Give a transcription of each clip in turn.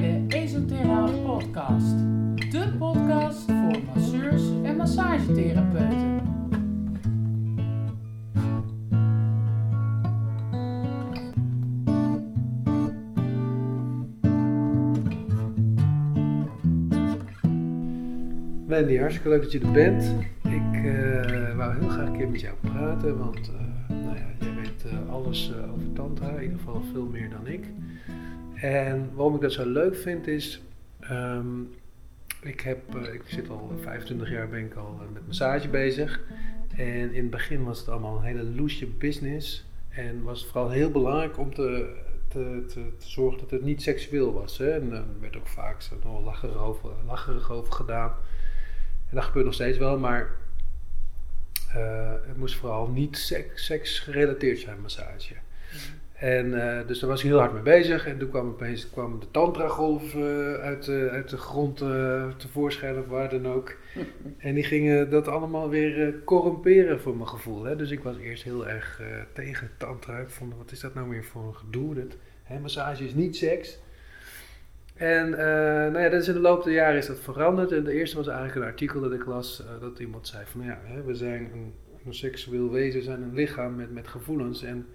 bij de Esoterale Podcast. De podcast voor masseurs en massagetherapeuten. Wendy, hartstikke leuk dat je er bent. Ik eh, wou heel graag een keer met jou praten, want eh, nou ja, jij weet eh, alles over tantra, in ieder geval veel meer dan ik. En waarom ik dat zo leuk vind is, ehm, ik, heb, eh, ik zit al 25 jaar ben ik al eh, met massage bezig. En in het begin was het allemaal een hele loesje business. En was het vooral heel belangrijk om te, te, te, zorgen dat het niet seksueel was. Hè? En er werd ook vaak zo lacherig over, gedaan. En dat gebeurt nog steeds wel, maar eh, het moest vooral niet seks, seks gerelateerd zijn, massage. En eh, dus daar was ik heel hard mee bezig. En toen kwam opeens kwam de tantra-golf eh, uit, de- uit de grond eh, tevoorschijn of waar dan ook. En die gingen dat allemaal weer corrumperen voor mijn gevoel. Hè? Dus ik was eerst heel erg tegen tantra. Ik vond, wat is dat nou weer voor een gedoe? Dat, hè, massage is niet seks. En nou ja, dat is in de loop der jaren is dat veranderd. En de eerste was eigenlijk een artikel dat ik las, dat iemand zei van, nou ja, hè, we zijn een, een seksueel wezen, we zijn een lichaam met, met gevoelens. En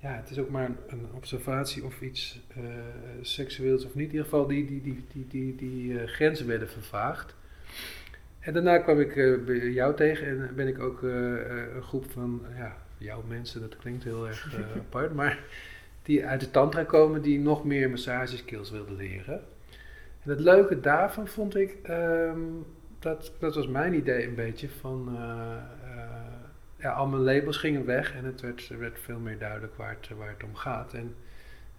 ja, het is ook maar een, observatie of iets eh, seksueels of niet. In ieder geval, die, die, die, die, die, die eh, grenzen werden vervaagd. En daarna kwam ik eh, bij jou tegen en ben ik ook een groep van, ja, jouw mensen, dat klinkt heel erg apart, maar die uit de tantra komen die nog meer massageskills wilden leren. En het leuke daarvan vond ik, ehm, dat, dat was mijn idee een beetje van, ja, al mijn labels gingen weg en het werd, werd veel meer duidelijk waar het, waar het om gaat. En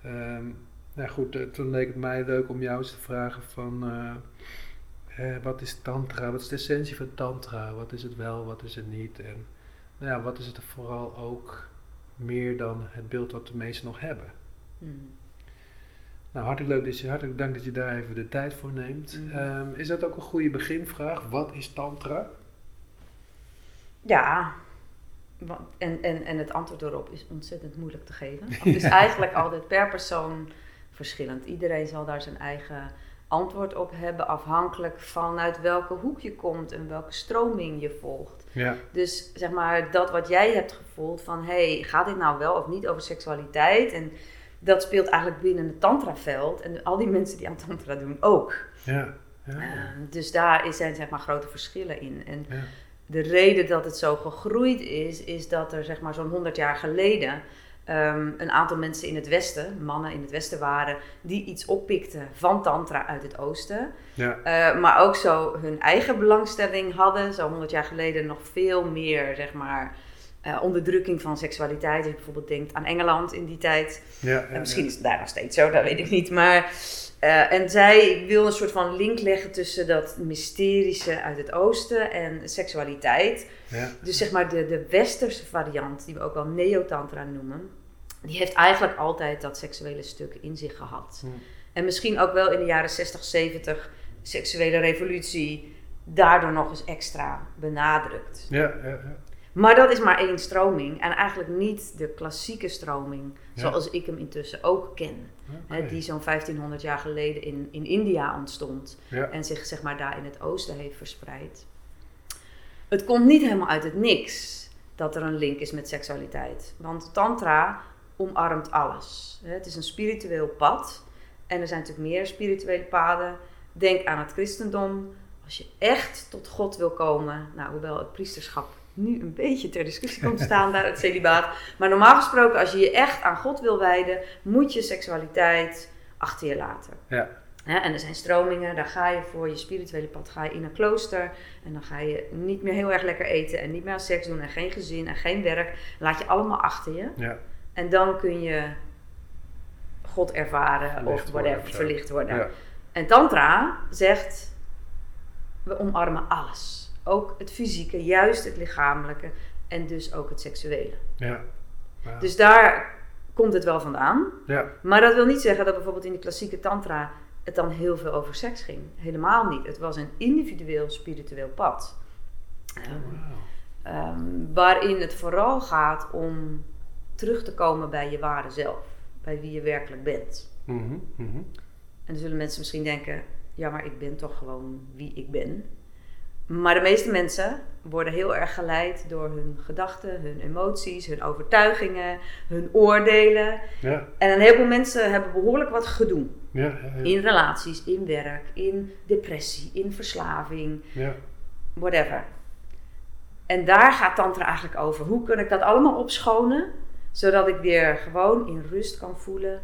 ehm, nou goed, eh, toen leek het mij leuk om jou eens te vragen van, eh, eh, wat is tantra, wat is de essentie van tantra, wat is het wel, wat is het niet en nou ja, wat is het vooral ook meer dan het beeld wat de meesten nog hebben. Hmm. Nou, hartelijk leuk, dat je, hartelijk dank dat je daar even de tijd voor neemt. Mhm. Ehm, is dat ook een goede beginvraag? Wat is tantra? Ja, en, en, en het antwoord erop is ontzettend moeilijk te geven. Het is eigenlijk altijd per persoon verschillend. Iedereen zal daar zijn eigen antwoord op hebben, afhankelijk vanuit welke hoek je komt en welke stroming je volgt. Ja, Dus zeg maar, dat wat jij hebt gevoeld van, hey, gaat dit nou wel of niet over seksualiteit? En dat speelt eigenlijk binnen het tantraveld en al die mensen die aan tantra doen ook. ja, ja. Ehm, dus daar zijn zeg maar grote verschillen in. En ja. De reden dat het zo gegroeid is, is dat er zeg maar zo'n 100 jaar geleden ehm, een aantal mensen in het Westen, mannen in het Westen waren, die iets oppikten van Tantra uit het Oosten. ja. Eh, maar ook zo hun eigen belangstelling hadden. Zo 100 jaar geleden nog veel meer zeg maar, eh, onderdrukking van seksualiteit. Als je bijvoorbeeld denkt aan Engeland in die tijd. ja, ja, En misschien is het daar nog steeds zo, dat weet ik niet. Maar, eh, en zij wil een soort van link leggen tussen dat mysterische uit het oosten en seksualiteit. Ja, Dus zeg maar de, de westerse variant, die we ook wel neotantra noemen, die heeft eigenlijk altijd dat seksuele stuk in zich gehad. Hmm. En misschien ook wel in de jaren 60, 70, seksuele revolutie, daardoor nog eens extra benadrukt. ja, ja, ja. Maar dat is maar één stroming en eigenlijk niet de klassieke stroming Ja. zoals ik hem intussen ook ken. Hè, die zo'n 1500 jaar geleden in, in India ontstond Ja, en zich zeg maar daar in het oosten heeft verspreid. Het komt niet helemaal uit het niks dat er een link is met seksualiteit. Want tantra omarmt alles. Hè, Het is een spiritueel pad en er zijn natuurlijk meer spirituele paden. Denk aan het christendom. Als je echt tot God wil komen, nou, hoewel het priesterschap nu een beetje ter discussie komt staan, daar het celibaat. Maar normaal gesproken, als je je echt aan God wil wijden, moet je seksualiteit achter je laten. ja, en er zijn stromingen, daar ga je voor je spirituele pad ga je in een klooster. En dan ga je niet meer heel erg lekker eten en niet meer aan seks doen en geen gezin en geen werk. Laat je allemaal achter je. ja, En dan kun je God ervaren Verlicht of worden whatever, verlicht worden. ja. En Tantra zegt, we omarmen alles. Ook het fysieke, juist het lichamelijke en dus ook het seksuele. ja. Dus daar komt het wel vandaan. ja, Maar dat wil niet zeggen dat bijvoorbeeld in de klassieke tantra het dan heel veel over seks ging. Helemaal niet. Het was een individueel spiritueel pad. Ehm, wauw. ehm, waarin het vooral gaat om terug te komen bij je ware zelf. Bij wie je werkelijk bent. Mhm, mhm. dan zullen mensen misschien denken: ja, maar ik ben toch gewoon wie ik ben. Maar de meeste mensen worden heel erg geleid door hun gedachten, hun emoties, hun overtuigingen, hun oordelen. Ja, En een heleboel mensen hebben behoorlijk wat gedoe. ja. In relaties, in werk, in depressie, in verslaving, ja. whatever. En daar gaat Tantra eigenlijk over. Hoe kan ik dat allemaal opschonen, zodat ik weer gewoon in rust kan voelen: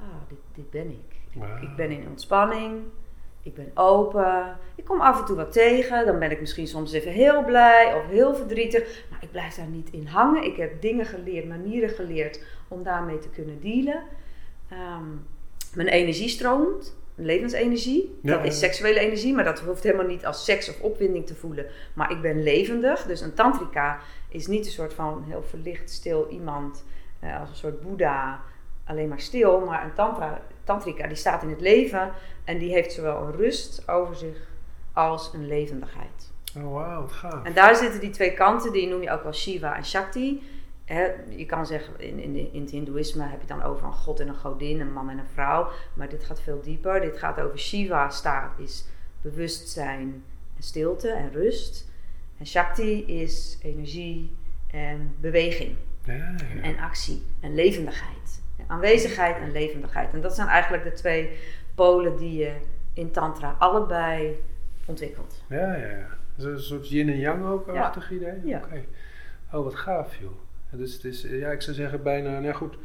ah, dit, dit ben ik. Ik ben in ontspanning. Ik ben open. Ik kom af en toe wat tegen. Dan ben ik misschien soms even heel blij of heel verdrietig. Maar ik blijf daar niet in hangen. Ik heb dingen geleerd, manieren geleerd om daarmee te kunnen dealen. Ehm, mijn energie stroomt. Mijn levensenergie. Ja, dat is seksuele energie, maar dat hoeft helemaal niet als seks of opwinding te voelen. Maar ik ben levendig. Dus een tantrika is niet een soort van heel verlicht, stil iemand. eh, als een soort boeddha. Alleen maar stil. Maar een tantra, tantrika die staat in het leven. En die heeft zowel een rust over zich als een levendigheid. Oh, wauw, wat gaaf. En daar zitten die twee kanten, die noem je ook wel Shiva en Shakti. Je kan zeggen, in, in, in het Hindoeïsme heb je dan over een god en een godin, een man en een vrouw. Maar dit gaat veel dieper. Dit gaat over Shiva staat is bewustzijn en stilte en rust. En Shakti is energie en beweging Ja, ja. en actie en levendigheid. Aanwezigheid en levendigheid. En dat zijn eigenlijk de twee polen die je in Tantra allebei ontwikkelt. Ja, ja, ja. Een soort yin en yang ook, Ja. achtig idee? Ja. Oh, wat gaaf, joh. Ja, Dus het is, ja, ik zou zeggen bijna, nou ja, goed.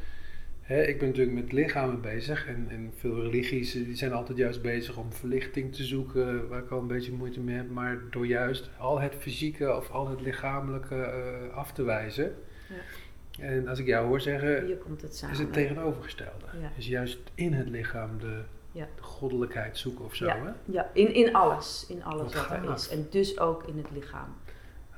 Hè, ik ben natuurlijk met lichamen bezig en, en veel religies eh, die zijn altijd juist bezig om verlichting te zoeken, waar ik al een beetje moeite mee heb. Maar door juist al het fysieke of al het lichamelijke eh, af te wijzen. En als ik jou hoor zeggen, Hier komt het samen. is het tegenovergestelde. Ja. Is juist in het lichaam de, Ja. de goddelijkheid zoeken of zo, Ja. hè? Ja, in, in alles. In alles Wat wat er is. En dus ook in het lichaam.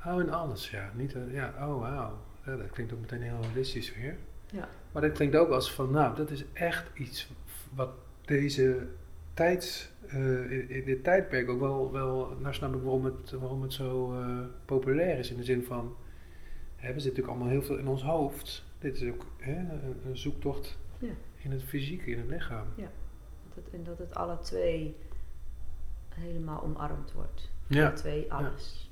Oh, in alles, ja. Niet, eh, ja, oh, wauw. Dat klinkt ook meteen heel holistisch weer. Ja. Maar dat klinkt ook als van, nou, dat is echt iets wat deze tijds, eh, in, in dit tijdperk ook wel, wel, nou snap ik waarom het, waarom het zo eh, populair is. In de zin van, we zitten natuurlijk allemaal heel veel in ons hoofd. Dit is ook hè, een, een zoektocht Ja. in het fysieke, in het lichaam. Dat het, en dat het alle twee helemaal omarmd wordt. Ja. Alle twee, alles.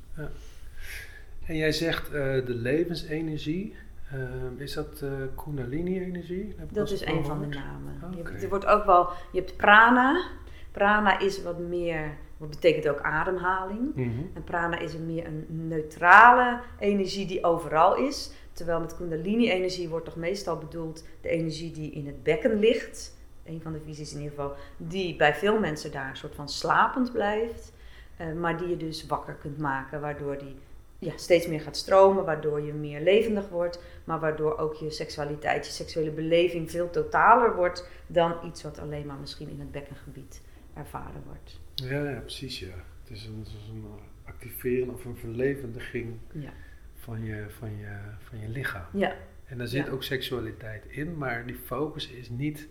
En jij zegt eh, de levensenergie. eh, is dat eh Kundalini-energie? Dat is een van de namen. Je Oké. hebt, er wordt ook wel, je hebt prana. Prana is wat meer, wat betekent ook ademhaling. Mhm. En prana is een meer een neutrale energie die overal is. Terwijl met kundalini-energie wordt toch meestal bedoeld de energie die in het bekken ligt. Een van de visies in ieder geval. Die bij veel mensen daar een soort van slapend blijft. eh, maar die je dus wakker kunt maken. Waardoor die ja, steeds meer gaat stromen. Waardoor je meer levendig wordt. Maar waardoor ook je seksualiteit, je seksuele beleving veel totaler wordt. Dan iets wat alleen maar misschien in het bekkengebied ervaren wordt. Ja, ja, precies ja. Het is een, het is een activeren of een verlevendiging Ja. van je, van je, van je lichaam. Ja, En daar zit Ja. ook seksualiteit in, maar die focus is niet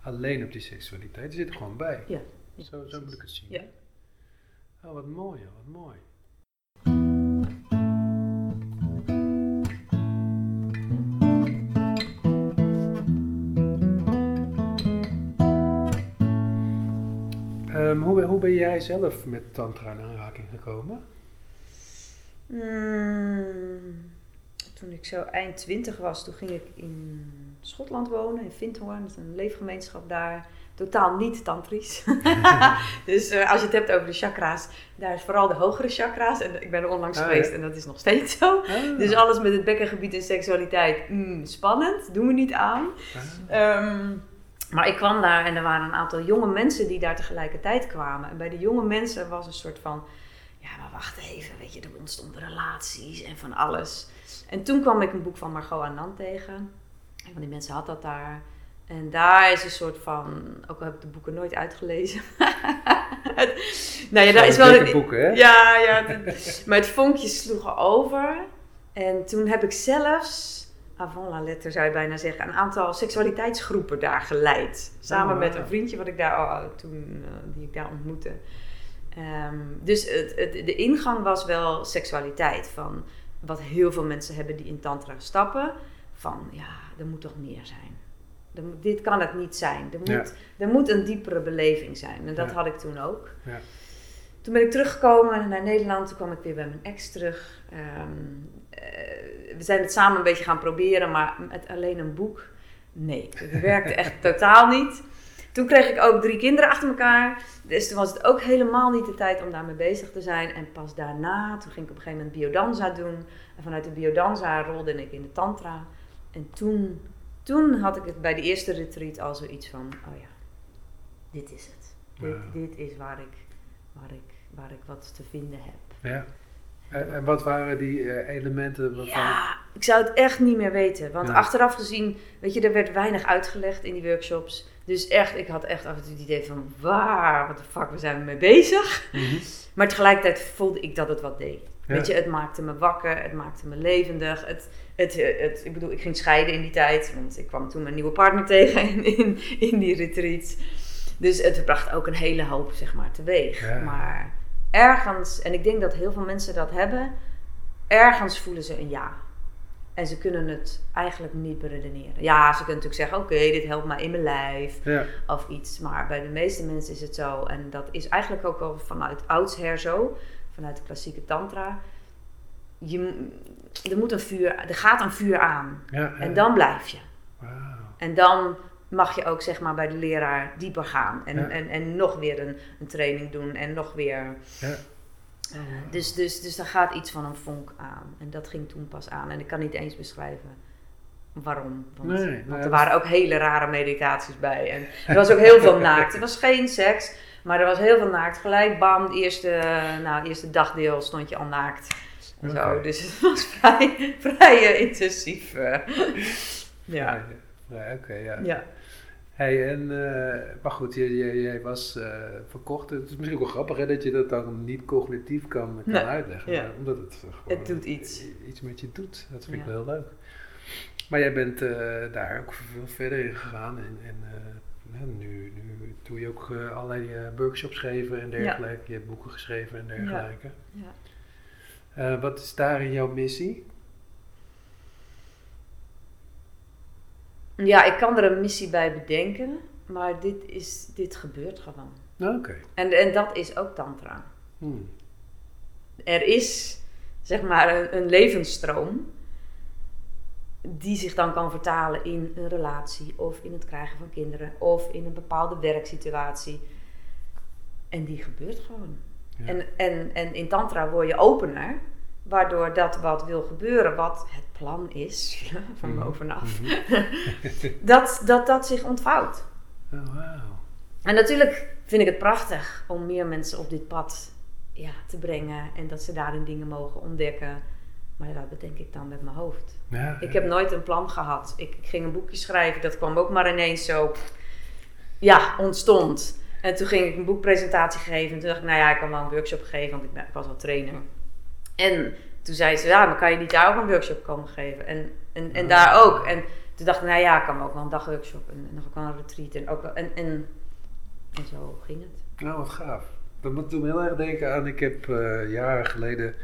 alleen op die seksualiteit. Die zit er gewoon bij. Ja. Zo, zo moet ik het zien. Ja. Oh, wat mooi, wat mooi. Ehm, hoe, hoe ben jij zelf met tantra in aanraking gekomen? Mm, toen ik zo eind twintig was, toen ging ik in Schotland wonen, in Vindhoorn. Een leefgemeenschap daar. Totaal niet tantrisch. dus eh, als je het hebt over de chakra's, daar is vooral de hogere chakra's. En ik ben er onlangs Ah, geweest ja. en dat is nog steeds zo. Ah, Dus alles met het bekkengebied en seksualiteit, mm, spannend, doen we niet aan. ah, Ehm, maar ik kwam daar en er waren een aantal jonge mensen die daar tegelijkertijd kwamen. En bij de jonge mensen was een soort van, ja maar wacht even, weet je, er ontstonden relaties en van alles. En toen kwam ik een boek van Margot Anand tegen. Een van die mensen had dat daar. En daar is een soort van, ook al heb ik de boeken nooit uitgelezen. nou ja, daar is wel boeken, hè? ja, ja. maar het vonkje sloeg over. En toen heb ik zelfs, avant la lettre zou je bijna zeggen, een aantal seksualiteitsgroepen daar geleid. Samen Oh, met een vriendje wat ik daar al, toen, eh, die ik daar ontmoette. Ehm, dus het, het, de ingang was wel seksualiteit. Van wat heel veel mensen hebben die in tantra stappen. Van ja, er moet toch meer zijn. Er dit kan het niet zijn. Er moet, Ja. er moet een diepere beleving zijn. En dat Ja. had ik toen ook. Ja. Toen ben ik teruggekomen naar Nederland. Toen kwam ik weer bij mijn ex terug. Ehm, eh, we zijn het samen een beetje gaan proberen, maar met alleen een boek, nee. Het werkte echt totaal niet. Toen kreeg ik ook drie kinderen achter elkaar. Dus toen was het ook helemaal niet de tijd om daarmee bezig te zijn. En pas daarna, toen ging ik op een gegeven moment biodanza doen. En vanuit de biodanza rolde ik in de tantra. En toen, toen had ik het bij de eerste retreat al zoiets van, oh ja, dit is het. Dit, dit is waar ik, waar, ik, waar ik wat te vinden heb. Ja. En, en wat waren die eh, elementen waarvan... Ja, ik zou het echt niet meer weten. Want Ja. achteraf gezien, weet je, er werd weinig uitgelegd in die workshops. Dus echt, ik had echt af en toe het idee van, waar, wat de fuck, waar zijn we mee bezig? Mhm. Maar tegelijkertijd voelde ik dat het wat deed. Ja. Weet je, het maakte me wakker, het maakte me levendig. Het, het, het, ik bedoel, ik ging scheiden in die tijd, want ik kwam toen mijn nieuwe partner tegen in, in, in die retreat. Dus het bracht ook een hele hoop, zeg maar, teweeg. Ja. Maar ergens, en ik denk dat heel veel mensen dat hebben, ergens voelen ze een ja. En ze kunnen het eigenlijk niet beredeneren. Ja, ze kunnen natuurlijk zeggen, oké, dit helpt mij in mijn lijf Ja. of iets. Maar bij de meeste mensen is het zo. En dat is eigenlijk ook wel vanuit oudsher zo. Vanuit de klassieke tantra. Je, er, moet een vuur, er gaat een vuur aan. Ja, En dan blijf je. En dan mag je ook zeg maar bij de leraar dieper gaan. En, Ja. en, en nog weer een, een training doen. En nog weer... Ja. eh, dus, dus, dus daar gaat iets van een vonk aan. En dat ging toen pas aan. En ik kan niet eens beschrijven waarom. Want, Nee, want ja, er waren ook hele rare meditaties bij. En er was ook heel veel naakt. Er was geen seks, maar er was heel veel naakt. Gelijk, bam, de eerste, nou, eerste dagdeel stond je al naakt. En zo. Oké. Dus het was vrij, vrij intensief. ja. Ja, Oké, ja. ja. Hey, en, eh, maar goed, jij, was eh, verkocht. Het is misschien ook wel grappig hè, dat je dat dan niet cognitief kan, kan Nee, uitleggen. ja. Maar omdat het eh, gewoon Het doet iets. iets met je doet. Dat vind ik wel heel leuk. Maar jij bent daar ook veel verder in gegaan. En, en nu, nu doe je ook allerlei workshops geven en dergelijke. Je hebt boeken geschreven en dergelijke. Ja. Wat is daarin jouw missie? Ja, ik kan er een missie bij bedenken. Maar dit, is, dit gebeurt gewoon. Oké. En, en dat is ook tantra. Hmm. er is zeg maar een, een levensstroom die zich dan kan vertalen in een relatie of in het krijgen van kinderen of in een bepaalde werksituatie. En die gebeurt gewoon. Ja. En, en, en in tantra word je opener, waardoor dat wat wil gebeuren, wat het plan is, van Mhm. bovenaf, Mhm. dat, dat dat zich ontvouwt. Oh, wauw. En natuurlijk vind ik het prachtig om meer mensen op dit pad ja, te brengen en dat ze daarin dingen mogen ontdekken. Maar dat bedenk ik dan met mijn hoofd. Ja, Ik heb nooit een plan gehad. Ik, ik ging een boekje schrijven, dat kwam ook maar ineens zo, ja, ontstond. En toen ging ik een boekpresentatie geven en toen dacht ik, nou ja, ik kan wel een workshop geven, want ik, ik was al trainer. En toen zei ze, ja, maar kan je niet daar ook een workshop komen geven? En, en, en daar ook. En toen dacht ik, nou ja, ik kan ook wel een dagworkshop en, en nog ook wel een retreat. En, ook wel, en, en, en zo ging het. Nou, wat gaaf. Dat moet me heel erg denken aan, ik heb eh, jaren geleden,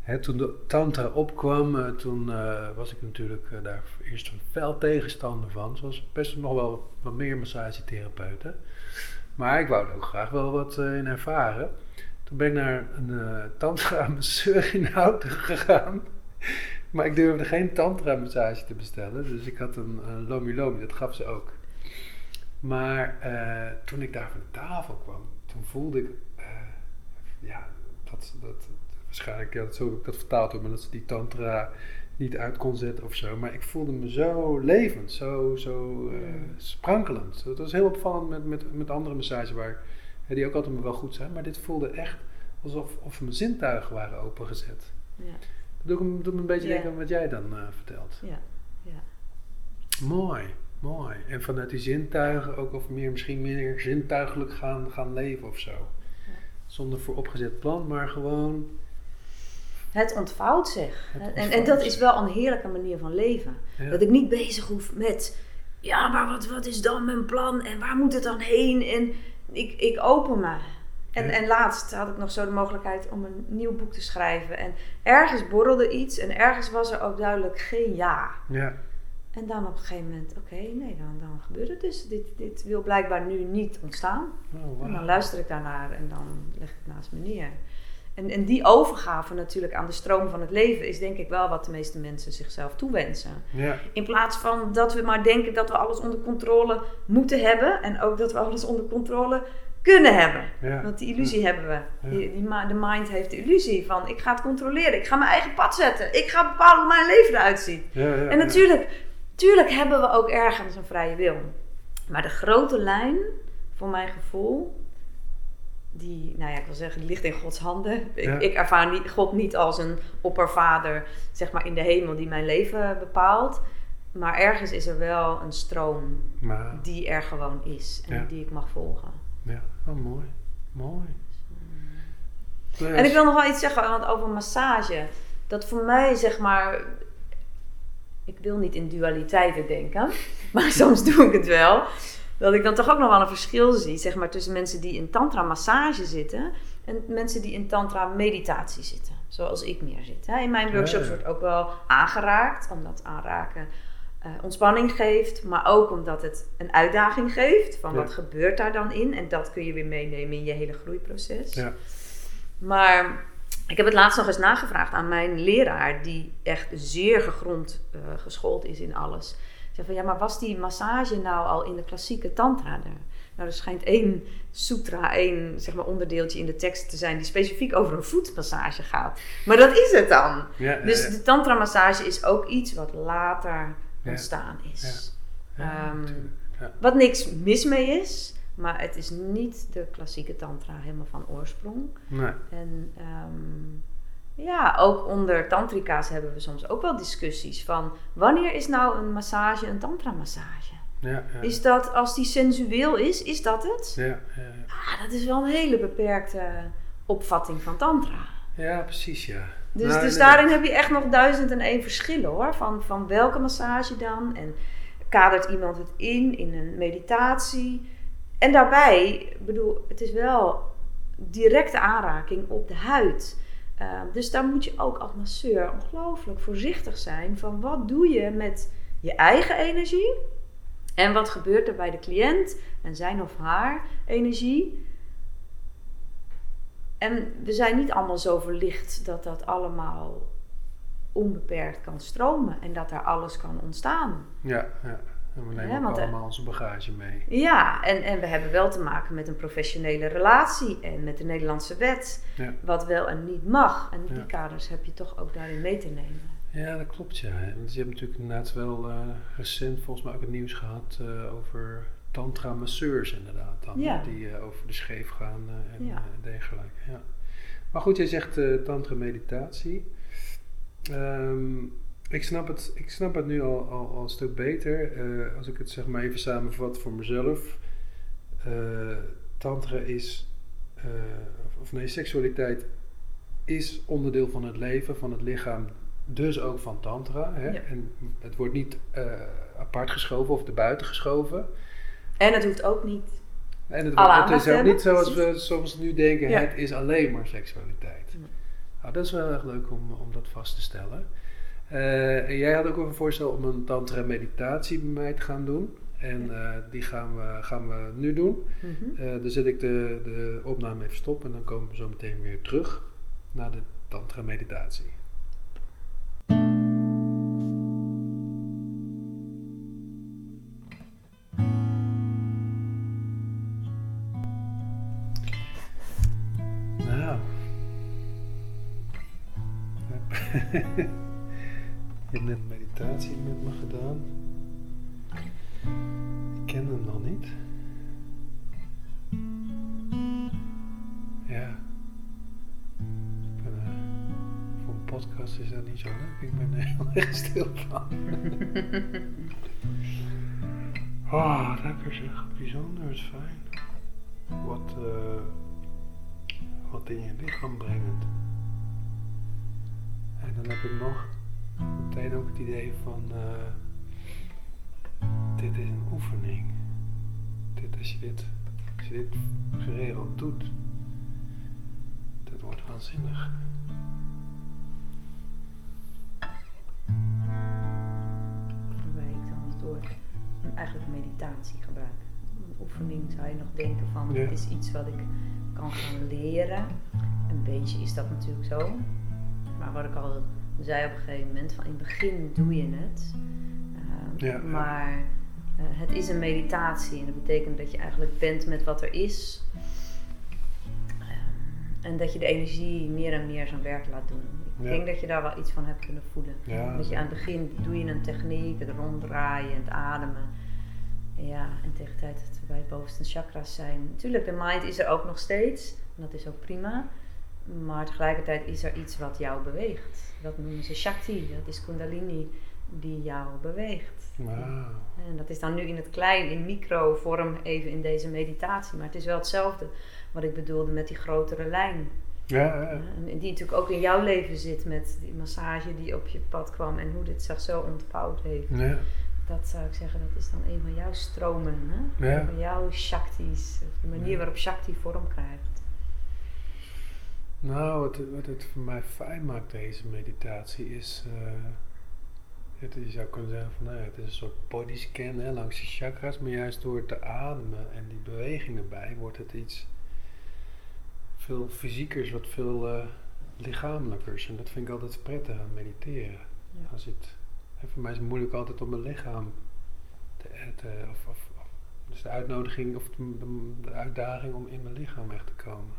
hè, toen de tantra opkwam, eh, toen eh, was ik natuurlijk daar eerst een fel tegenstander van. Zoals best nog wel wat meer massagetherapeuten. Maar ik wou er ook graag wel wat in ervaren. Toen ben ik naar een eh, tantra masseur in Houten gegaan. Maar ik durfde geen tantra massage te bestellen. Dus ik had een, een lomi lomi, dat gaf ze ook. Maar eh, toen ik daar van de tafel kwam, toen voelde ik, eh, ja, dat, dat, waarschijnlijk, ja, zo heb ik dat vertaald hoor, maar dat ze die tantra niet uit kon zetten of zo. Maar ik voelde me zo levend, zo, zo sprankelend. Dat was heel opvallend met, met, met andere massages waar, hè, die ook altijd wel goed zijn. Maar dit voelde echt alsof of mijn zintuigen waren opengezet. Ja, Dat doet me, doet me een beetje Ja. denken aan wat jij dan eh, vertelt. ja, ja. Mooi, mooi. En vanuit die zintuigen ook of meer, misschien meer zintuigelijk gaan, gaan leven of zo. Zonder vooropgezet plan, maar gewoon. Het ontvouwt zich. Het en, ontvouwt en dat zich. is wel een heerlijke manier van leven. Ja. Dat ik niet bezig hoef met, ja, maar wat, wat is dan mijn plan en waar moet het dan heen? En ik, ik open me. En, en laatst had ik nog zo de mogelijkheid om een nieuw boek te schrijven. En ergens borrelde iets en ergens was er ook duidelijk geen ja. Ja, En dan op een gegeven moment, oké, nee, dan, dan gebeurt het dus. Dit, dit wil blijkbaar nu niet ontstaan. Oh, En dan luister ik daarnaar en dan leg ik het naast me neer. En, en die overgave natuurlijk aan de stroom van het leven is denk ik wel wat de meeste mensen zichzelf toewensen. Ja, In plaats van dat we maar denken dat we alles onder controle moeten hebben en ook dat we alles onder controle kunnen hebben. ja. Want die illusie hebben we. Die, die, de mind heeft de illusie van ik ga het controleren, ik ga mijn eigen pad zetten, ik ga bepalen hoe mijn leven eruit ziet. Ja, ja, En natuurlijk, natuurlijk hebben we ook ergens een vrije wil. Maar de grote lijn, voor mijn gevoel, die, nou ja, ik wil zeggen, die ligt in Gods handen. Ik, Ja. ik ervaar niet, God niet als een oppervader, zeg maar in de hemel, die mijn leven bepaalt. Maar ergens is er wel een stroom Maar, die er gewoon is en Ja. die ik mag volgen. ja, oh, mooi. Mooi. En ik wil nog wel iets zeggen want over massage. Dat voor mij, zeg maar. Ik wil niet in dualiteiten denken, maar soms doe ik het wel. Dat ik dan toch ook nog wel een verschil zie, zeg maar, tussen mensen die in tantra massage zitten en mensen die in tantra meditatie zitten. Zoals ik meer zit. hè. In mijn workshops Ja. wordt ook wel aangeraakt, omdat aanraken eh, ontspanning geeft, maar ook omdat het een uitdaging geeft van Ja. wat gebeurt daar dan in. En dat kun je weer meenemen in je hele groeiproces. Ja. Maar ik heb het laatst nog eens nagevraagd aan mijn leraar, die echt zeer gegrond eh, geschoold is in alles. Zei van ja, maar was die massage nou al in de klassieke tantra er? Nou, er schijnt één sutra, één zeg maar, onderdeeltje in de tekst te zijn die specifiek over een voetmassage gaat. Maar dat is het dan. Ja, Dus ja. de tantra-massage is ook iets wat later ontstaan is. Ehm. Wat niks mis mee is, maar het is niet de klassieke tantra helemaal van oorsprong. Nee. En ehm, ja, ook onder tantrika's hebben we soms ook wel discussies van wanneer is nou een massage een tantra-massage? Ja, ja. Is dat als die sensueel is, is dat het? Ja, Ah, dat is wel een hele beperkte opvatting van tantra. ja. precies, ja. Dus, Nou, dus daarin heb je echt nog duizend en één verschillen hoor. Van, van welke massage dan? En kadert iemand het in, in een meditatie? En daarbij, ik bedoel, het is wel directe aanraking op de huid. Uh, dus daar moet je ook als masseur ongelooflijk voorzichtig zijn van wat doe je met je eigen energie en wat gebeurt er bij de cliënt en zijn of haar energie. En we zijn niet allemaal zo verlicht dat dat allemaal onbeperkt kan stromen en dat daar alles kan ontstaan. Ja, ja. En we nemen want, eh, allemaal onze bagage mee. Ja, en, en we hebben wel te maken met een professionele relatie en met de Nederlandse wet, Ja. wat wel en niet mag. En die Ja. kaders heb je toch ook daarin mee te nemen. Ja, dat klopt, ja. Want je hebt natuurlijk inderdaad wel eh, recent volgens mij ook het nieuws gehad eh, over tantra-masseurs inderdaad. Dan, Ja. Die over de scheef gaan en dergelijke. Ja. Maar goed, jij zegt eh tantra-meditatie. Ehm, ik, snap het, ik snap het nu al, al, al een stuk beter. Eh, als ik het zeg maar even samenvat voor mezelf. Eh, tantra is, eh, of, nee, seksualiteit is onderdeel van het leven, van het lichaam, dus ook van tantra. Hè? Ja. En het wordt niet apart geschoven of erbuiten geschoven. En het hoeft ook niet. En het, het is ook niet zoals we soms nu denken, Ja. het is alleen maar seksualiteit. Ja. Nou, dat is wel erg leuk om, om dat vast te stellen. En jij had ook een voorstel om een tantra meditatie bij mij te gaan doen. En eh, die gaan we, gaan we nu doen. Eh dan zet ik de, de opname even stop en dan komen we zo meteen weer terug naar de tantra meditatie. Is dat niet zo leuk. Ik ben er heel erg stil van. Oh, lekker zeg. Bijzonder, fijn. Wat, eh, wat in je lichaam brengt. En dan heb ik nog meteen ook het idee van... eh, dit is een oefening. Dit, als, je dit, als je dit geregeld doet, dat wordt waanzinnig. Eigenlijk meditatie gebruik. Een oefening zou je nog denken van, Ja. dit is iets wat ik kan gaan leren. Een beetje is dat natuurlijk zo. Maar wat ik al zei op een gegeven moment, van in het begin doe je het. Eh, Ja, ja. maar eh, het is een meditatie en dat betekent dat je eigenlijk bent met wat er is. Eh, en dat je de energie meer en meer zijn werk laat doen. Ik denk dat je daar wel iets van hebt kunnen voelen. Dat je aan het begin doe je een techniek, het ronddraaien, het ademen. Ja, en tegen de tijd dat we bij het bovenste chakras zijn. Natuurlijk, de mind is er ook nog steeds. En dat is ook prima. Maar tegelijkertijd is er iets wat jou beweegt. Dat noemen ze Shakti. Dat is Kundalini die jou beweegt. Wauw. En dat is dan nu in het klein, in microvorm, even in deze meditatie. Maar het is wel hetzelfde wat ik bedoelde met die grotere lijn. Ja, ja. En die natuurlijk ook in jouw leven zit met die massage die op je pad kwam en hoe dit zich zo ontvouwd heeft. ja. Dat zou ik zeggen, dat is dan een van jouw stromen. Hè? Ja. Een van jouw shaktis. De manier waarop shakti vorm krijgt. Nou, wat, wat het voor mij fijn maakt, deze meditatie, is. eh, het, je zou kunnen zeggen van nou ja, het is een soort bodyscan hè, langs de chakras, maar juist door te ademen en die beweging erbij wordt het iets veel fysiekers, wat veel eh, lichamelijkers. En dat vind ik altijd prettig aan mediteren. Ja. Als het, hè, voor mij is het moeilijk altijd om mijn lichaam te, te of, of, of- dus de uitnodiging of de, uitdaging om in mijn lichaam echt te komen.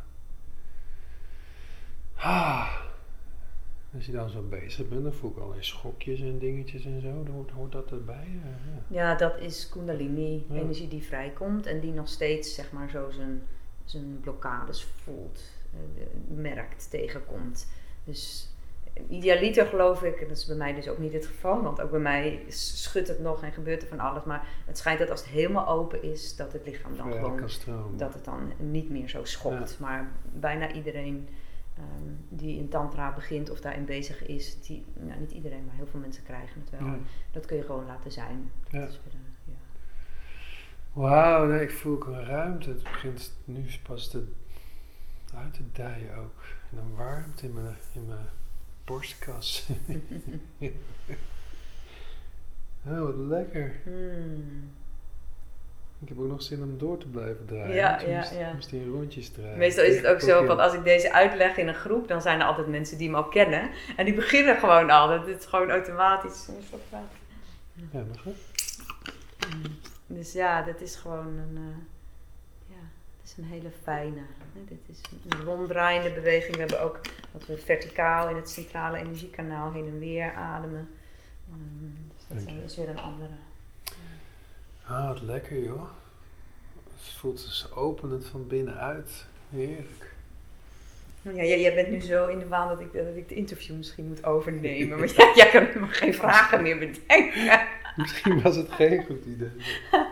Ah. Als je dan zo bezig bent, dan voel ik allerlei schokjes en dingetjes en zo. Dan hoort, hoort dat erbij. Ja, ja. Ja, dat is kundalini. Ja. Energie die vrijkomt en die nog steeds zeg maar zo zijn, zijn blokkades voelt, eh, merkt, tegenkomt. Dus idealiter geloof ik, en dat is bij mij dus ook niet het geval, want ook bij mij schudt het nog en gebeurt er van alles. Maar het schijnt dat als het helemaal open is, dat het lichaam dan gewoon dat het dan niet meer zo schokt. Maar bijna iedereen ehm, die in tantra begint of daarin bezig is, die, nou, niet iedereen, maar heel veel mensen krijgen het wel. Ja. Dat kun je gewoon laten zijn. Dat is weer. Wauw, nee, ik voel ook een ruimte. Het begint nu pas te, uit te dijen ook. En een warmte in mijn, in mijn borstkas. oh, wat lekker. Hmm. Ik heb ook nog zin om door te blijven draaien. Ja, ja, ja. in rondjes draaien. Meestal is het ook zo, want als ik deze uitleg in een groep, dan zijn er altijd mensen die me al kennen. En die beginnen gewoon al. Dat is gewoon automatisch. Ja, nog goed. Dus ja, dat is gewoon een, eh, ja, het is een hele fijne. Hè? Dit is een ronddraaiende beweging. We hebben ook dat we verticaal in het centrale energiekanaal heen en weer ademen. Ehm, dus dat je. is weer een andere. Ah, wat lekker joh. Het voelt dus openend van binnenuit. Heerlijk. Ja, jij, jij bent nu zo in de waan dat ik, dat ik de interview misschien moet overnemen. Maar jij, jij kan helemaal geen vragen meer bedenken. Misschien was het geen goed idee.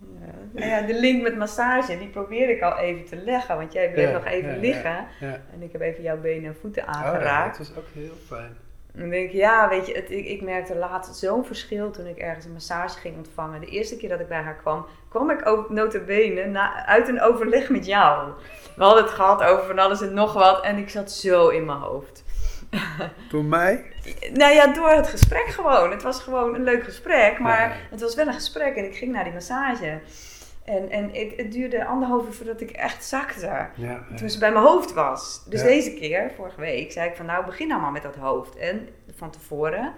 Ja. Nou ja, de link met massage, die probeer ik al even te leggen. Want jij bleef Ja, nog even ja, liggen. En ik heb even jouw benen en voeten Oh, ja, aangeraakt. dat was ook heel fijn. En dan denk ik, ja, weet je, het, ik, ik merkte laatst zo'n verschil toen ik ergens een massage ging ontvangen. De eerste keer dat ik bij haar kwam, kwam ik ook notabene na, uit een overleg met jou. We hadden het gehad over van alles en nog wat en ik zat zo in mijn hoofd. Door mij? Nou ja, door het gesprek gewoon. Het was gewoon een leuk gesprek, maar Ja. het was wel een gesprek en ik ging naar die massage. En, en ik, het duurde anderhalf uur voordat ik echt zakte. Ja. Toen ze bij mijn hoofd was. Dus deze keer, vorige week, zei ik van nou begin nou maar met dat hoofd. En van tevoren,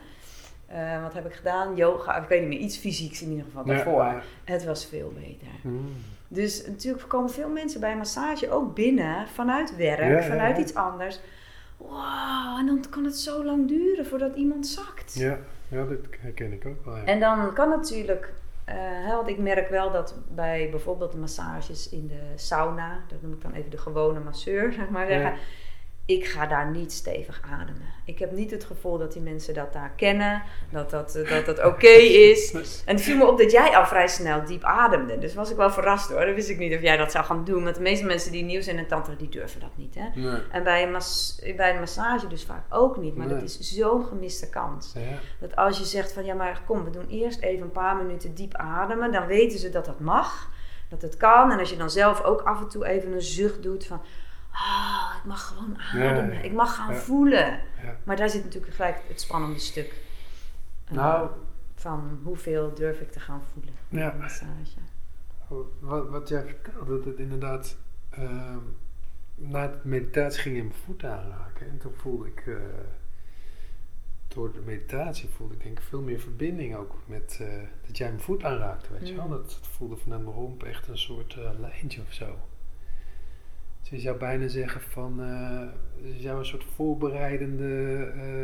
eh, wat heb ik gedaan? Yoga, ik weet niet meer, iets fysieks in ieder geval daarvoor. Het was veel beter. Mm. Dus natuurlijk komen veel mensen bij massage ook binnen vanuit werk, vanuit iets anders. Wow, en dan kan het zo lang duren voordat iemand zakt. Ja, ja, dat herken ik ook wel. Ja. En dan kan natuurlijk, eh, want ik merk wel dat bij bijvoorbeeld massages in de sauna, dat noem ik dan even de gewone masseur, zeg maar zeggen. Ja. Ik ga daar niet stevig ademen. Ik heb niet het gevoel dat die mensen dat daar kennen, dat dat, eh, dat, dat oké is. En het viel me op dat jij al vrij snel diep ademde. Dus was ik wel verrast hoor. Dan wist ik niet of jij dat zou gaan doen. Want de meeste mensen die nieuw zijn in tantra, die durven dat niet. Hè? Nee. En bij een, bij een massage dus vaak ook niet. Maar dat is zo'n gemiste kans. Ja. Dat als je zegt van ja, maar kom, we doen eerst even een paar minuten diep ademen, dan weten ze dat dat mag, dat het kan. En als je dan zelf ook af en toe even een zucht doet van, ah, ik mag gewoon ademen, ja. ik mag gaan voelen. Maar daar zit natuurlijk gelijk het spannende stuk. Eh, Nou, Van hoeveel durf ik te gaan voelen Ja. massage. Wat, wat jij vertelde, dat het inderdaad... ehm, na de meditatie ging je mijn voet aanraken. En toen voelde ik... eh, door de meditatie voelde ik denk ik veel meer verbinding ook met... eh, dat jij mijn voet aanraakte, weet je wel. Mm. Dat, dat voelde vanuit mijn romp echt een soort eh, lijntje of zo. Dus je zou bijna zeggen van... eh, je zou een soort voorbereidende... eh,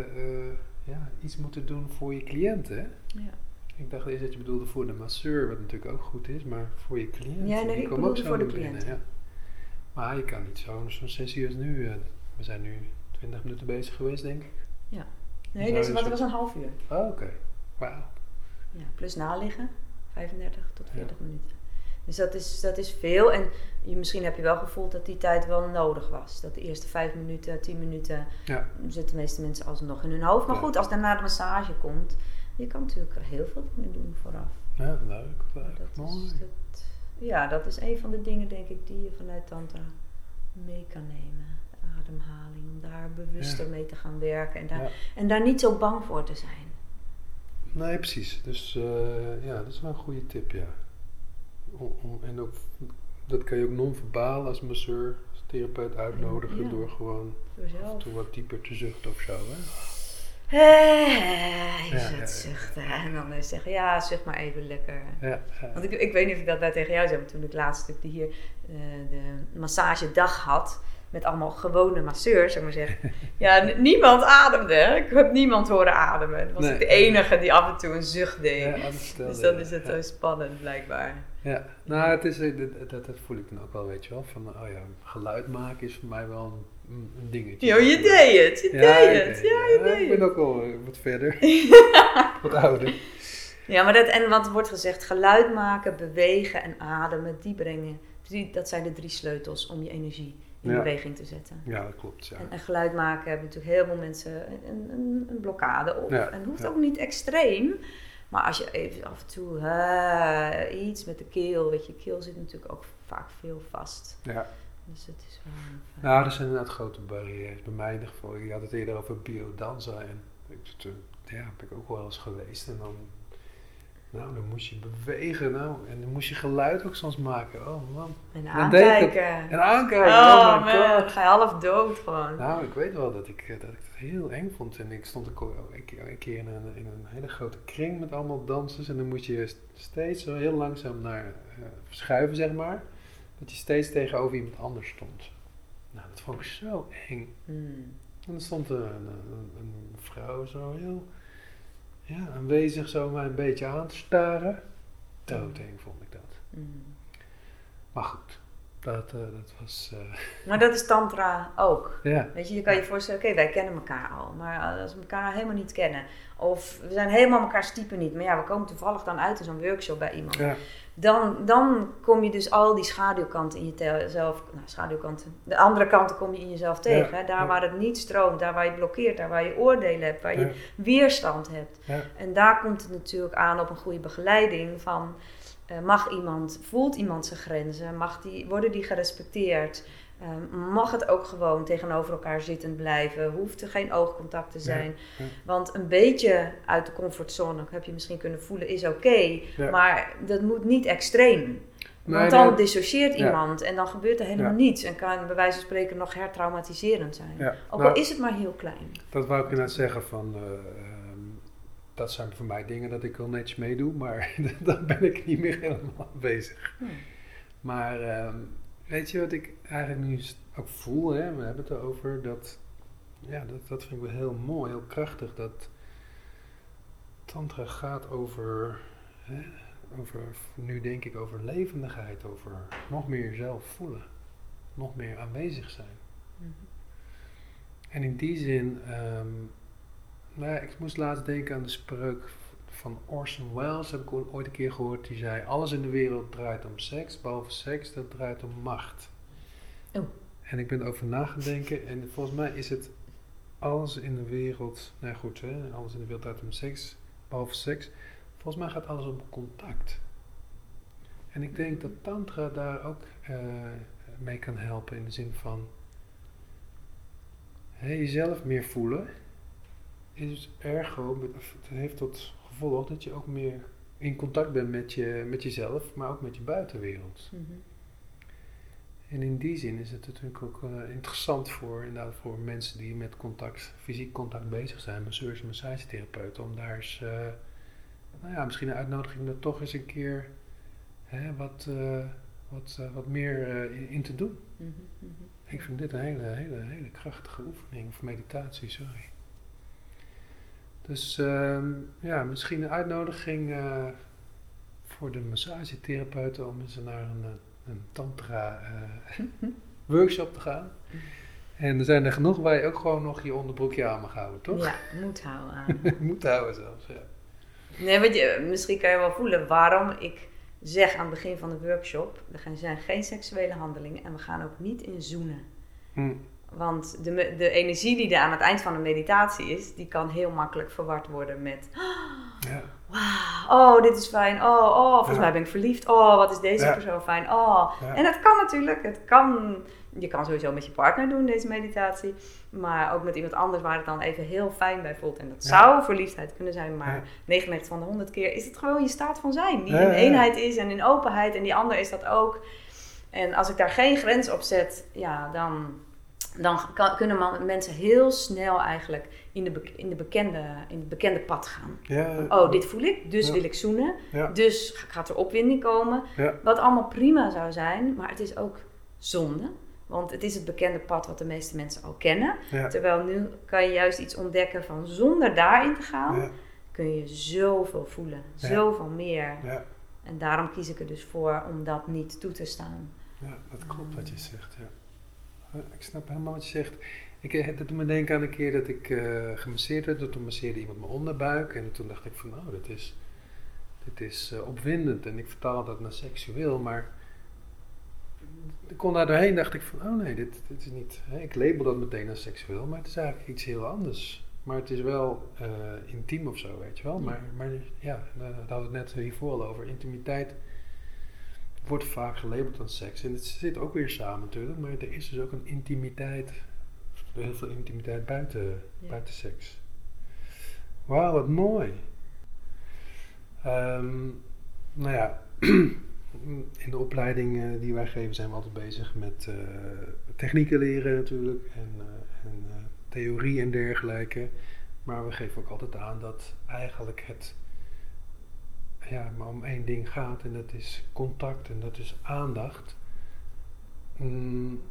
eh, ja, iets moeten doen voor je cliënten? Ja. Ik dacht eerst dat je bedoelde voor de masseur, wat natuurlijk ook goed is, maar voor je cliënt. Ja, nee, ik komen ook zo voor de cliënten. Ja. Maar je kan niet zo'n zo'n sessie als nu. we zijn nu 20 minuten bezig geweest, denk ik. Nee, Zou deze was, zo- was een half uur. Oh, oké. Wauw. Ja, plus naliggen, 35 tot Ja. 40 minuten. Dus dat is, dat is veel. En je, misschien heb je wel gevoeld dat die tijd wel nodig was. Dat de eerste 5 minuten, 10 minuten Ja. zitten de meeste mensen alsnog in hun hoofd. Maar Ja. goed, als daarna de massage komt, je kan natuurlijk heel veel dingen doen vooraf. Ja, leuk. Dat Mooi. is, dat, ja, dat is een van de dingen, denk ik, die je vanuit Tantra mee kan nemen. De ademhaling, om daar bewuster Ja. mee te gaan werken. En daar, en daar niet zo bang voor te zijn. Nee, precies. Dus eh, ja, dat is wel een goede tip, ja. Om, en ook, dat kan je ook non-verbaal als masseur, als therapeut uitnodigen Ja. door gewoon Door toe wat dieper te zuchten of zo, hè? Eh, je Ja, zult ja, ja. zuchten. En dan zeggen, ja, zucht maar even lekker. Want ik, ik weet niet of ik dat nou tegen jou zei, maar toen ik laatst hier eh, de massagedag had, met allemaal gewone masseurs, zeg maar zeggen. Ja, niemand ademde. hè. Ik heb niemand horen ademen. Dat was Nee. ik de enige die af en toe een zucht deed. Ja, dat vertelde dus dan is het ja. zo spannend, blijkbaar. Ja, nou, het is, eh, dat, dat, voel ik dan ook wel, weet je wel. Van, oh ja, geluid maken is voor mij wel een, dingetje. Jo, je deed het. Je Ja, deed ik het. Ja, je Ja, deed Ik het. ben ook wel eh, wat verder. wat ouder. Ja, maar dat, en wat wordt gezegd, geluid maken, bewegen en ademen, die brengen, die, dat zijn de drie sleutels om je energie in Ja. beweging te zetten. Ja, dat klopt, ja. En, en geluid maken hebben natuurlijk heel veel mensen een, een, een blokkade op. Ja, En hoeft ook niet extreem. Maar als je even af en toe iets met de keel, weet je, keel zit natuurlijk ook vaak veel vast. ja. Dus het is wel... fijn. Nou, er zijn inderdaad grote barrières. Bij mij in ieder geval. Je had het eerder over biodanza. En ja, heb ik ook wel eens geweest. En dan, nou, dan moest je bewegen. Nou, en dan moest je geluid ook soms maken. Oh man. En ik aankijken. En aankijken. Oh, Oh, man, dan ga je half dood gewoon. Nou, ik weet wel dat ik, eh, dat ik het heel eng vond. En ik stond een keer, in, een, in een hele grote kring met allemaal dansers. En dan moest je st- steeds zo heel langzaam naar eh, verschuiven, zeg maar. Dat je steeds tegenover iemand anders stond. Nou, dat vond ik zo eng. Hmm. En er stond een, een, een vrouw zo heel ja, aanwezig zo mij een beetje aan te staren. Doodeng vond ik dat. Hmm. Maar goed, dat, eh, dat was... eh, Maar dat is tantra ook. ja, Weet je, je kan je voorstellen, oké, wij kennen elkaar al. Maar als we elkaar helemaal niet kennen. Of we zijn helemaal elkaars type niet. Maar ja, we komen toevallig dan uit in zo'n workshop bij iemand. ja, Dan, dan kom je dus al die schaduwkanten in jezelf... Nou, schaduwkanten. De andere kanten kom je in jezelf tegen. Ja. Daar ja. waar het niet stroomt. Daar waar je blokkeert. Daar waar je oordelen hebt. Waar je weerstand hebt. En daar komt het natuurlijk aan op een goede begeleiding van... eh, mag iemand, voelt iemand zijn grenzen? Mag die, worden die gerespecteerd? Eh, mag het ook gewoon tegenover elkaar zittend blijven? Hoeft er geen oogcontact te zijn? ja. Want een beetje uit de comfortzone, heb je misschien kunnen voelen, is oké. Ja. Maar dat moet niet extreem. Nee, Want dan nee. dissocieert iemand en dan gebeurt er helemaal niets. En kan bij wijze van spreken nog hertraumatiserend zijn. Ook nou, al is het maar heel klein. Dat wou ik inderdaad zeggen van, eh, ehm, dat zijn voor mij dingen dat ik wel netjes meedoe, maar daar ben ik niet meer helemaal bezig. Hmm. Maar ehm, weet je wat ik eigenlijk nu ook voel, hè? we hebben het erover, dat, ja, dat, dat vind ik wel heel mooi, heel krachtig, dat tantra gaat over, hè, over, nu denk ik over levendigheid, over nog meer jezelf voelen, nog meer aanwezig zijn. Mhm. En in die zin, ehm, nou ja, ik moest laatst denken aan de spreuk van Orson Welles, heb ik ooit een keer gehoord, die zei, alles in de wereld draait om seks, behalve seks, dat draait om macht. Oh. En ik ben erover na gaan denken en volgens mij is het alles in de wereld, nou goed, hè, alles in de wereld draait om seks, behalve seks. Volgens mij gaat alles om contact. En ik denk dat tantra daar ook eh, mee kan helpen in de zin van hè, jezelf meer voelen. is ergo, het heeft tot gevolg dat je ook meer in contact bent met, je, met jezelf, maar ook met je buitenwereld. Mhm. En in die zin is het natuurlijk ook eh, interessant voor, inderdaad, voor mensen die met contact, fysiek contact bezig zijn, masseurs en massagetherapeuten, om daar eens, eh, nou ja, misschien een uitnodiging er toch eens een keer hè, wat, eh, wat, wat meer in, in te doen. Mhm, mhm. Ik vind dit een hele, hele, hele krachtige oefening, of meditatie, sorry. Dus ehm, ja, misschien een uitnodiging eh, voor de massagetherapeuten om eens naar een, eh, een tantra eh, workshop te gaan. En er zijn er genoeg waar je ook gewoon nog je onderbroekje aan mag houden, toch? Ja, moet houden aan. Moet houden zelfs, ja. Nee, want je, misschien kan je wel voelen waarom ik zeg aan het begin van de workshop: er zijn geen seksuele handelingen en we gaan ook niet in zoenen. Hm. Want de, de energie die er aan het eind van de meditatie is, die kan heel makkelijk verward worden met: ja. wauw, oh, dit is fijn. Oh, oh, volgens Ja. mij ben ik verliefd. Oh, wat is deze Ja. persoon fijn. Oh. En dat kan natuurlijk. Het kan, je kan sowieso met je partner doen, deze meditatie. Maar ook met iemand anders waar het dan even heel fijn bij voelt. En dat zou verliefdheid kunnen zijn, maar Ja. 99 van de 100 keer is het gewoon je staat van zijn. Die in eenheid is en in openheid. En die ander is dat ook. En als ik daar geen grens op zet, ja, dan, dan kan, kunnen man- mensen heel snel eigenlijk in, de, in, de bekende, in het bekende pad gaan. Ja, Oh, dit voel ik, dus Ja. wil ik zoenen. Dus gaat er opwinding komen. Wat allemaal prima zou zijn, maar het is ook zonde. Want het is het bekende pad wat de meeste mensen al kennen. Terwijl nu kan je juist iets ontdekken van zonder daarin te gaan, kun je zoveel voelen. Zoveel meer. Ja. En daarom kies ik er dus voor om dat niet toe te staan. Ja, dat klopt wat je zegt, ja. Ik snap helemaal wat je zegt. Ik, eh, dat doet me denken aan een keer dat ik eh gemasseerd werd. Toen masseerde iemand mijn onderbuik. En toen dacht ik van, nou, dit is, dit is eh, opwindend. En ik vertaalde dat naar seksueel. Maar ik kon daar doorheen dacht ik van, oh nee, dit, dit is niet... Hè, ik label dat meteen als seksueel. Maar het is eigenlijk iets heel anders. Maar het is wel intiem of zo, weet je wel. Maar, maar ja, daar hadden we het net hiervoor al over. Intimiteit wordt vaak gelabeld als seks. En het zit ook weer samen natuurlijk, maar er is dus ook een intimiteit, heel veel intimiteit buiten, Ja. buiten seks. Wauw, wat mooi. Ehm, nou ja, in de opleiding eh, die wij geven zijn we altijd bezig met eh, technieken leren natuurlijk en, eh, en theorie en dergelijke. Maar we geven ook altijd aan dat eigenlijk het ja, maar om één ding gaat en dat is contact en dat is aandacht. Mm,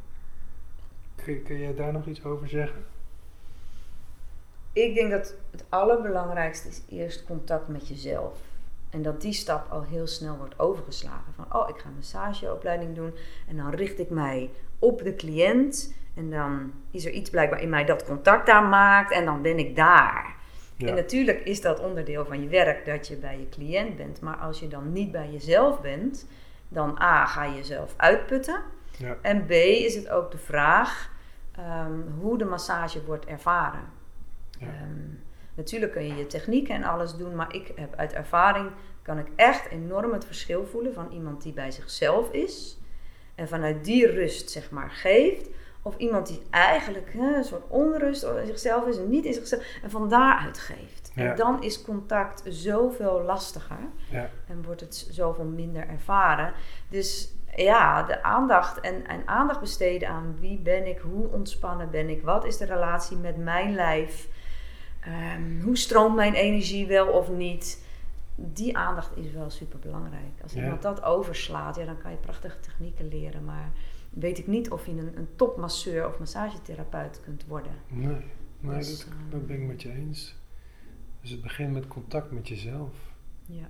kun, kun jij daar nog iets over zeggen? Ik denk dat het allerbelangrijkste is eerst contact met jezelf. En dat die stap al heel snel wordt overgeslagen. Van, oh, ik ga een massageopleiding doen. En dan richt ik mij op de cliënt. En dan is er iets blijkbaar in mij dat contact daar maakt. En dan ben ik daar. Ja. En natuurlijk is dat onderdeel van je werk dat je bij je cliënt bent. Maar als je dan niet bij jezelf bent, dan A, ga je jezelf uitputten. Ja. En B, is het ook de vraag ehm, hoe de massage wordt ervaren. Ja. Ehm, natuurlijk kun je je technieken en alles doen, maar ik heb uit ervaring kan ik echt enorm het verschil voelen van iemand die bij zichzelf is en vanuit die rust zeg maar geeft, of iemand die eigenlijk hè, een soort onrust in zichzelf is en niet in zichzelf en van daaruit geeft. Ja. En dan is contact zoveel lastiger Ja. en wordt het zoveel minder ervaren. Dus ja, de aandacht en, en aandacht besteden aan wie ben ik, hoe ontspannen ben ik, wat is de relatie met mijn lijf, Ehm, hoe stroomt mijn energie wel of niet. Die aandacht is wel super belangrijk. Als Ja. iemand dat overslaat, ja, dan kan je prachtige technieken leren. Maar weet ik niet of je een, een topmasseur of massagetherapeut kunt worden. Nee, nee Dus, dat, ehm, dat ben ik met je eens. Dus het begint met contact met jezelf. Ja.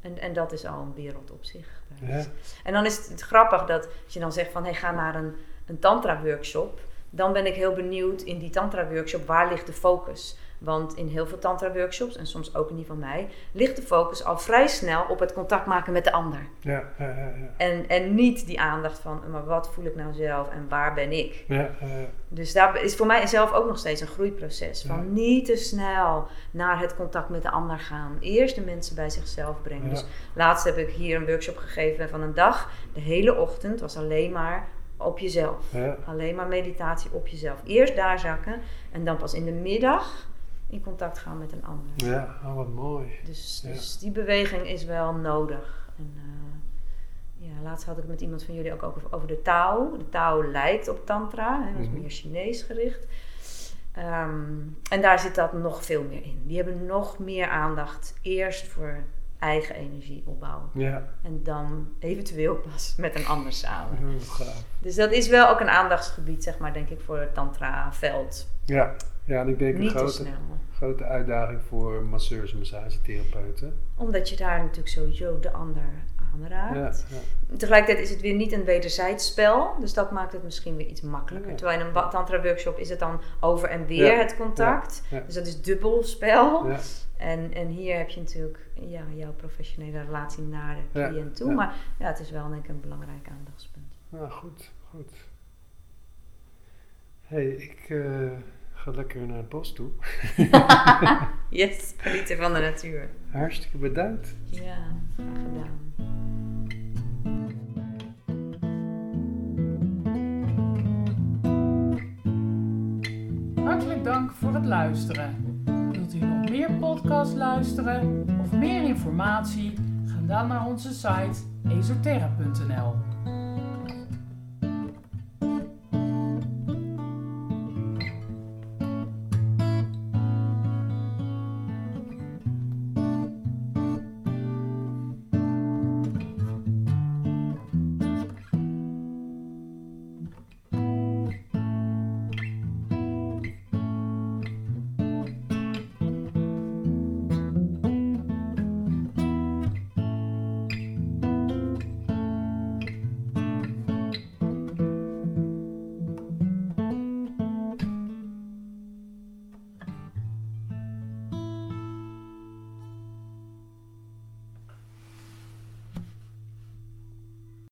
En, en dat is al een wereld op zich. Ja. is- En dan is het grappig dat als je dan zegt van hey, ga naar een, een tantra-workshop. Dan ben ik heel benieuwd in die tantra-workshop waar ligt de focus. Want in heel veel tantra-workshops, en soms ook in die van mij, ligt de focus al vrij snel op het contact maken met de ander. Ja, ja, ja. ja. En, en niet die aandacht van, maar wat voel ik nou zelf en waar ben ik? ja, Dus daar is voor mij zelf ook nog steeds een groeiproces. Van niet te snel naar het contact met de ander gaan. Eerst de mensen bij zichzelf brengen. Dus laatst heb ik hier een workshop gegeven van een dag. De hele ochtend was alleen maar op jezelf. Alleen maar meditatie op jezelf. Eerst daar zakken en dan pas in de middag in contact gaan met een ander. Ja, oh, wat mooi. Dus, Ja. dus die beweging is wel nodig. En, eh, ja, laatst had ik met iemand van jullie ook over, over de Tao. De Tao lijkt op Tantra, hè, dat is Mhm. meer Chinees gericht. Ehm, en daar zit dat nog veel meer in. Die hebben nog meer aandacht eerst voor eigen energieopbouw. Ja, En dan eventueel pas met een ander samen. Dus dat is wel ook een aandachtsgebied, zeg maar, denk ik, voor het Tantra-veld. Ja, ja, en ik denk een Niet te grote, snel. grote uitdaging voor masseurs en massagetherapeuten. Omdat je daar natuurlijk sowieso de ander aanraakt. Ja, ja. Tegelijkertijd is het weer niet een wederzijds spel, dus dat maakt het misschien weer iets makkelijker. Ja. Terwijl in een tantra-workshop is het dan over en weer het contact. Dus dat is dubbel spel. Ja, En, en hier heb je natuurlijk ja, jouw professionele relatie naar de cliënt toe. Ja. Maar ja, het is wel denk ik een belangrijk aandachtspunt. nou goed, goed. hey, ik eh, ga lekker naar het bos toe. Yes, genieten van de natuur. Hartstikke bedankt. Ja, graag gedaan. Hartelijk dank voor het luisteren. Wilt u nog meer podcasts luisteren of meer informatie? Ga dan naar onze site esoterra.nl.